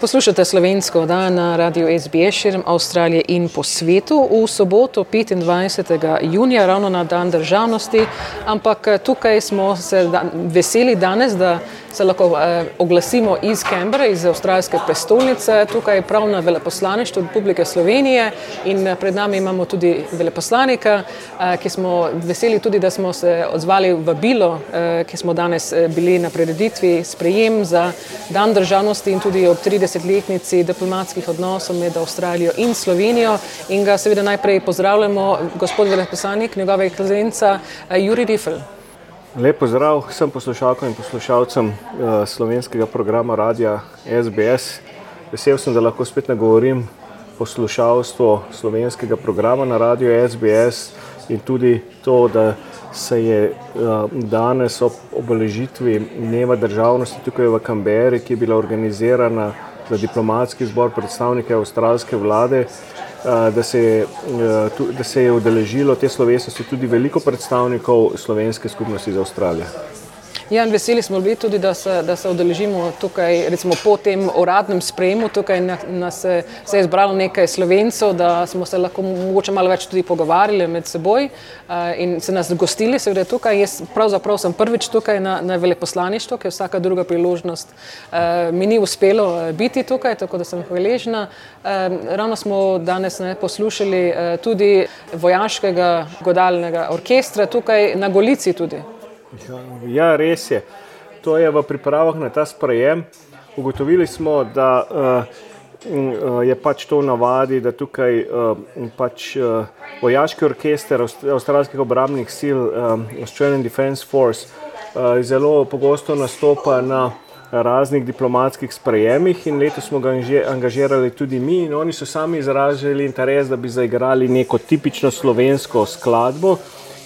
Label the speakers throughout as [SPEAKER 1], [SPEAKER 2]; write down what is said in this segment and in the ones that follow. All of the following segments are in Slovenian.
[SPEAKER 1] Poslušate slovensko oddajo na radiju SBS širom Avstralije in po svetu v soboto 25. junija, ravno na dan državnosti, ampak eh, tukaj smo se da, veseli danes, da se lahko eh, oglasimo iz Canberra, iz avstralske prestolnice, tukaj prav na veleposlaništvu Republike Slovenije in eh, pred nami imamo tudi veleposlanika, eh, ki smo veseli tudi, da smo se odzvali v bilo, eh, ki smo danes eh, bili na prireditvi sprejem za dan državnosti in tudi ob 30-letnici diplomatskih odnosov med Avstralijo in Slovenijo in ga seveda najprej pozdravljamo, gospod veleposlanik, njegova ekscelenca eh, Juri Rifel.
[SPEAKER 2] Lepo zdrav vsem poslušalkam in poslušalcem uh, slovenskega programa Radia SBS. Vesel sem, da lahko spet nagovorim poslušalstvo slovenskega programa na Radio SBS in tudi to, da se je uh, danes ob obeležitvi Dneva državnosti tukaj v Kamberi, ki je bila organizirana za diplomatski zbor predstavnike avstralske vlade, da se, je, da se je udeležilo te slovesnosti tudi veliko predstavnikov slovenske skupnosti iz Avstralije.
[SPEAKER 1] Ja, in veseli smo bili tudi, da se, da se odeležimo tukaj, recimo po tem uradnem sprejemu, tukaj nas se, se je zbralo nekaj slovencev, da smo se lahko mogoče malo več tudi pogovarjali med seboj uh, in se nas gostili, seveda tukaj. Jaz pravzaprav sem prvič tukaj na, na veleposlaništvu, ker vsaka druga priložnost uh, mi ni uspelo biti tukaj, tako da sem hvaležna. Uh, ravno smo danes ne, poslušali uh, tudi vojaškega godalnega orkestra tukaj na Golici tudi.
[SPEAKER 2] Ja, res je. To je v pripravah na ta sprejem. Ugotovili smo, da uh, je pač to navadi, da tukaj uh, pač, uh, vojaški orkester avstralskih obrambnih sil, um, Australian Defence Force, uh, zelo pogosto nastopa na raznih diplomatskih sprejemih in letos smo ga angažirali tudi mi in oni so sami izražali interes, da bi zaigrali neko tipično slovensko skladbo.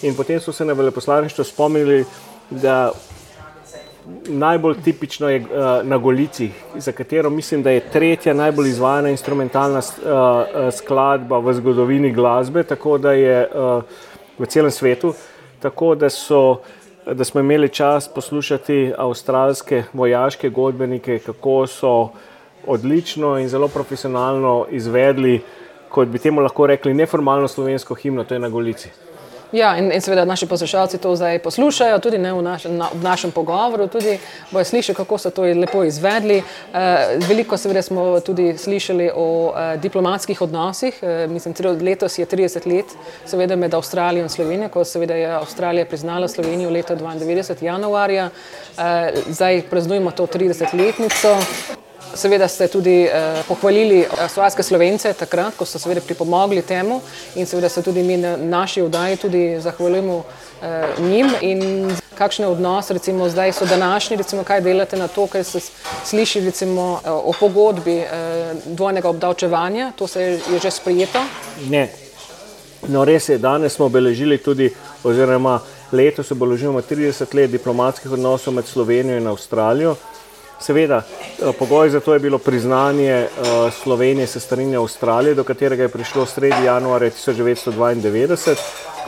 [SPEAKER 2] In potem so se na veleposlaništvu spomnili, da najbolj tipično je uh, na Golici, za katero mislim, da je tretja najbolj izvajana instrumentalna uh, skladba v zgodovini glasbe, tako da je uh, v celem svetu. Tako da, so, da smo imeli čas poslušati avstralske vojaške godbenike, kako so odlično in zelo profesionalno izvedli, kot bi temu lahko rekli, neformalno slovensko himno, to je na Golici.
[SPEAKER 1] Ja, in, in seveda naši poslušalci to zdaj poslušajo, tudi ne v, naš, na, v našem pogovoru, tudi bojo slišali, kako so to lepo izvedli. E, veliko seveda smo tudi slišali o e, diplomatskih odnosih. E, mislim, letos je 30 let seveda med Avstralijo in Slovenijo, ko seveda je Avstralija priznala Slovenijo leta 92. januarja. E, zdaj praznujemo to 30-letnico. Seveda ste tudi eh, pohvalili avstralske slovence takrat, ko so seveda pripomogli temu in seveda se tudi mi na naši vdaji tudi zahvaljujemo eh, njim in kakšne odnose recimo zdaj so današnji, recimo kaj delate na to, ker se sliši recimo eh, o pogodbi eh, dvojnega obdavčevanja, to se je, je že sprijeto?
[SPEAKER 2] Ne. No, res je, danes smo obeležili tudi, oziroma letos obeležujemo 30 let diplomatskih odnosov med Slovenijo in Avstralijo. Seveda, eh, pogoj za to je bilo priznanje eh, Slovenije se strani Avstralije, do katerega je prišlo sredi januarja 1992.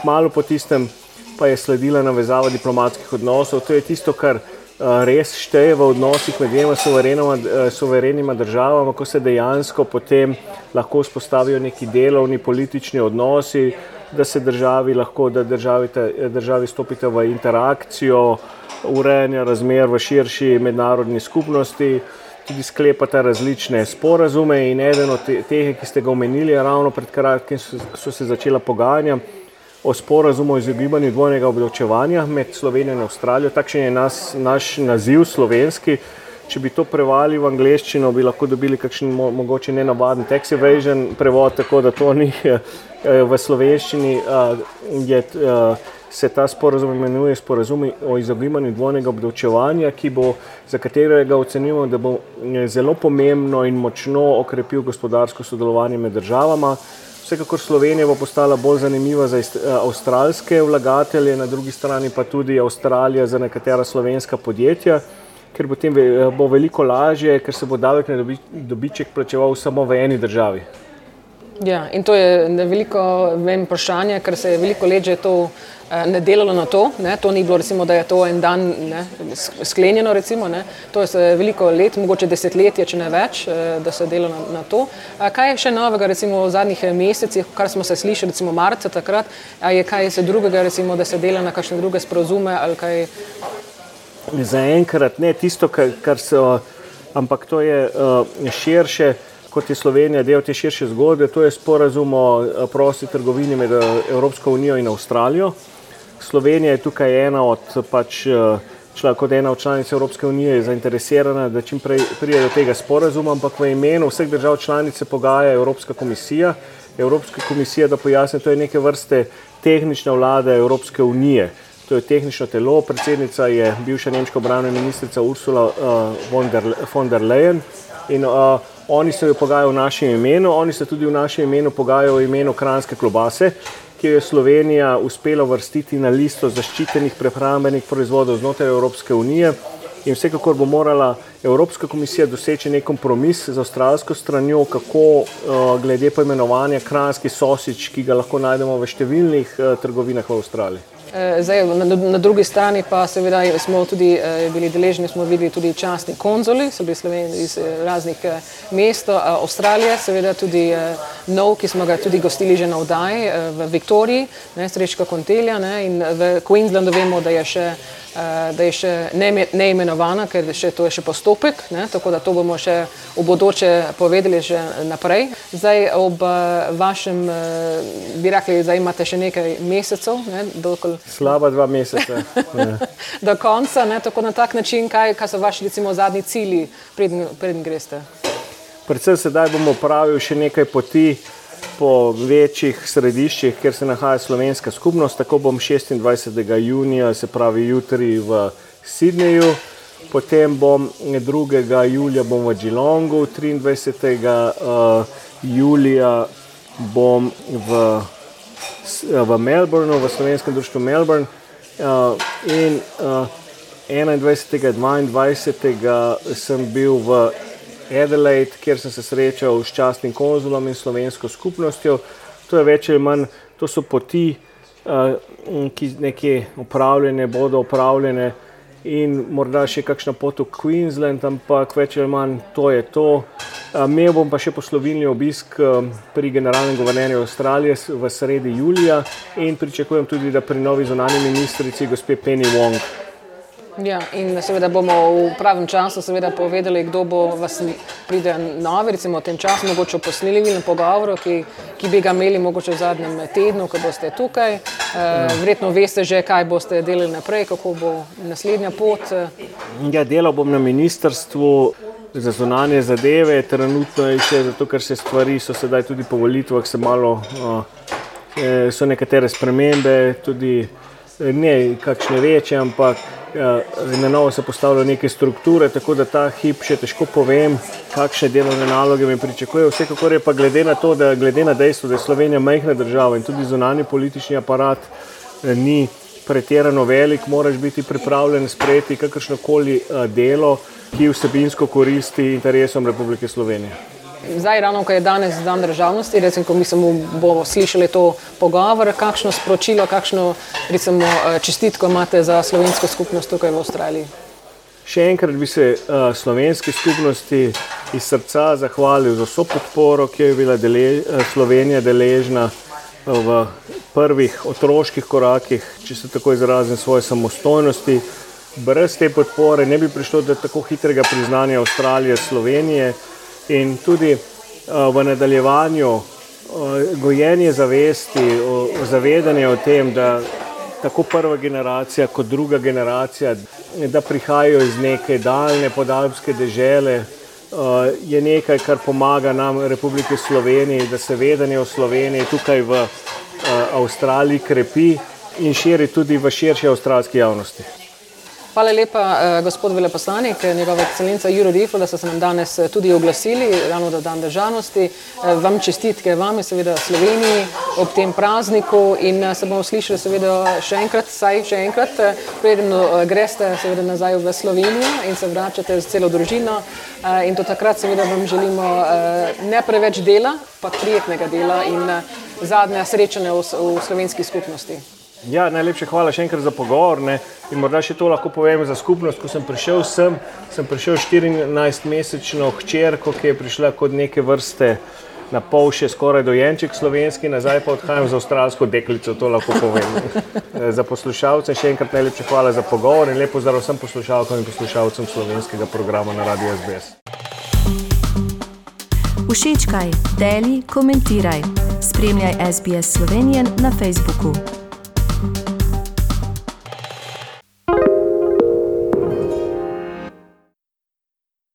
[SPEAKER 2] Kmalo po tistem pa je sledila navezava diplomatskih odnosov. To je tisto, kar eh, res šteje v odnosih med dvema suverenima državama, ko se dejansko potem lahko vzpostavijo neki delovni politični odnosi, da se državi lahko, da državi, državi stopite v interakcijo, urejanja razmer v širši mednarodni skupnosti, tudi sklepata različne sporazume in eden od teh, ki ste ga omenili, je ravno pred kratkim so, se začela pogajanja o sporazumu o izogibanju dvojnega obdavčevanja med Slovenijo in Avstralijo. Takšen je nas, naš naziv slovenski. Če bi to prevali v angleščino, bi lahko dobili kakšen mo mogoče nenavaden tax evasion prevod, tako da to ni eh, v slovenščini. Uh, je, uh, se ta sporozum imenuje sporozum o izogibanju dvojnega obdavčevanja, bo, za katerega ocenjujemo, da bo eh, zelo pomembno in močno okrepil gospodarsko sodelovanje med državama. Vsekakor Slovenija bo postala bolj zanimiva za eh, avstralske vlagatelje, na drugi strani pa tudi Avstralija za nekatera slovenska podjetja, ker bo, tem, eh, bo veliko lažje, ker se bo davek na dobiček plačeval samo v eni državi.
[SPEAKER 1] Ja, in to je veliko vem, vprašanje, ker se je veliko let že to eh, ne delalo na to. Ne. To ni bilo, recimo, da je to en dan ne, sklenjeno. Recimo, to je veliko let, mogoče desetletje, če ne več, eh, da se dela na, na to. A kaj je še novega recimo, v zadnjih eh, mesecih, kar smo se slišali, recimo marca takrat, je kaj se drugega, recimo, da se dela na kakšne druge sporozume?
[SPEAKER 2] Zaenkrat ne tisto, kar, kar so, ampak to je uh, širše kot je Slovenija del te širše zgodbe, to je sporazum o eh, prosti trgovini med eh, Evropsko unijo in Avstralijo. Slovenija je tukaj ena od, pač, čla, kot ena od članic Evropske unije zainteresirana, da čim prej prije do tega sporazuma, ampak v imenu vseh držav članice pogaja Evropska komisija. Evropska komisija, da pojasnim, to je neke vrste tehnična vlada Evropske unije. To je tehnično telo, predsednica je bivša nemška obrambna ministrica Ursula uh, von, der, von der Leyen. In, uh, Oni se pogajajo v našem imenu, oni se tudi v našem imenu pogajajo v imenu kranske klobase, ki jo je Slovenija uspela vrstiti na listo zaščitenih prehrambenih proizvodov znotraj Evropske unije. In vsekakor bo morala Evropska komisija doseči nek kompromis z avstralsko stranjo, kako uh, glede poimenovanja kranski sosič, ki ga lahko najdemo v številnih uh, trgovinah v Avstraliji.
[SPEAKER 1] Eh, zdaj, na, na drugi strani pa seveda smo tudi eh, bili deležni, smo videli tudi častni konzuli, so bili sloveni iz eh, raznih mest, Avstralije, seveda tudi nov, ki smo ga tudi gostili že na vdaji v Viktoriji, ne, Srečka Kontelja ne, in v Queenslandu vemo, da je še Eh, da je še neimenovana, ker še to je še postopek, ne, tako da to bomo še v bodoče povedali že naprej. Zdaj ob eh, vašem, eh, bi rekli, da imate še nekaj mesecev. Ne,
[SPEAKER 2] dokol... Slaba dva meseca.
[SPEAKER 1] Do konca, ne, tako na tak način, kaj, kaj so vaši recimo zadnji cilji, preden greste?
[SPEAKER 2] Predvsem sedaj bomo pravili še nekaj poti po večjih središčih, kjer se nahaja slovenska skupnost. Tako bom 26. junija, se pravi jutri v Sydneyju, potem bom 2. julija bom v Geelongu, 23. Uh, julija bom v, v Melbourneu, v slovenskem društvu Melbourne uh, in uh, 21. 22. sem bil v Adelaide, kjer sem se srečal s častnim konzulom in slovensko skupnostjo. To je več ali manj, to so poti, uh, ki nekje upravljene, bodo upravljene in morda še kakšna pot v Queensland, ampak več ali manj to je to. Uh, imel bom pa še poslovilni obisk uh, pri generalnem guvernerju Avstralije v sredi julija in pričakujem tudi, da pri novi zunanji ministrici, gospe Penny Wong.
[SPEAKER 1] Ja, in seveda bomo v pravem času povedali, kdo bo vas pride novi, recimo v tem času, mogoče posneli v pogovoru, ki, ki bi ga imeli mogoče v zadnjem tednu, ko boste tukaj. E, verjetno veste že, kaj boste delali naprej, kako bo naslednja pot.
[SPEAKER 2] Ja, delal bom na ministrstvu za zunanje zadeve, trenutno je še zato, ker se stvari so sedaj tudi po volitvah, se malo, uh, so nekatere spremembe, tudi ne kakšne večje, ampak Ja, na novo se postavljajo neke strukture, tako da ta hip še težko povem, kakšne delovne naloge mi pričakujejo. Vsekakor je pa glede na to, da glede na dejstvo, da je Slovenija majhna država in tudi zunani politični aparat eh, ni pretirano velik, moraš biti pripravljen sprejeti kakršno koli eh, delo, ki vsebinsko koristi interesom Republike Slovenije.
[SPEAKER 1] Zdaj, ravno ko je danes dan državnosti, recimo, ko mi bomo slišali to pogovor, kakšno sporočilo, kakšno recimo, eh, čestitko imate za slovensko skupnost tukaj v Avstraliji?
[SPEAKER 2] Še enkrat bi se uh, slovenski skupnosti iz srca zahvalil za vso podporo, ki je bila dele, uh, Slovenija deležna v prvih otroških korakih, če se tako izrazim, svoje samostojnosti. Brez te podpore ne bi prišlo do tako hitrega priznanja Avstralije, Slovenije. In tudi uh, v nadaljevanju uh, gojenje zavesti, zavedanje o tem, da tako prva generacija kot druga generacija, da prihajajo iz neke daljne podalpske dežele, uh, je nekaj, kar pomaga nam, Republike Slovenije, da se vedenje o Sloveniji tukaj v Avstraliji krepi in širi tudi v širši avstralski javnosti.
[SPEAKER 1] Hvala lepa, uh, gospod veleposlanik, njegova ekscelenca Juro Rifo, da ste se nam danes tudi oglasili, ravno da dan državnosti. Uh, vam čestitke, vam je seveda Sloveniji ob tem prazniku in uh, se bomo slišali seveda še enkrat, saj še enkrat, preden greste seveda nazaj v Slovenijo in se vračate z celo družino. Uh, in do takrat seveda vam želimo ne preveč dela, pa prijetnega dela in zadnja srečanja v, v slovenski skupnosti.
[SPEAKER 2] Ja, najlepše hvala še enkrat za pogovor. Ne. In morda še to lahko povem za skupnost. Ko sem prišel sem, sem prišel 14-mesečno hčerko, ki je prišla kot neke vrste na pol še skoraj dojenček slovenski, nazaj pa odhajam za avstralsko deklico, to lahko povem. za poslušalce še enkrat najlepše hvala za pogovor in lepo zdrav vsem poslušalkam in poslušalcem slovenskega programa na Radio SBS.
[SPEAKER 3] Všečkaj, deli, komentiraj. Spremljaj SBS Slovenijo na Facebooku.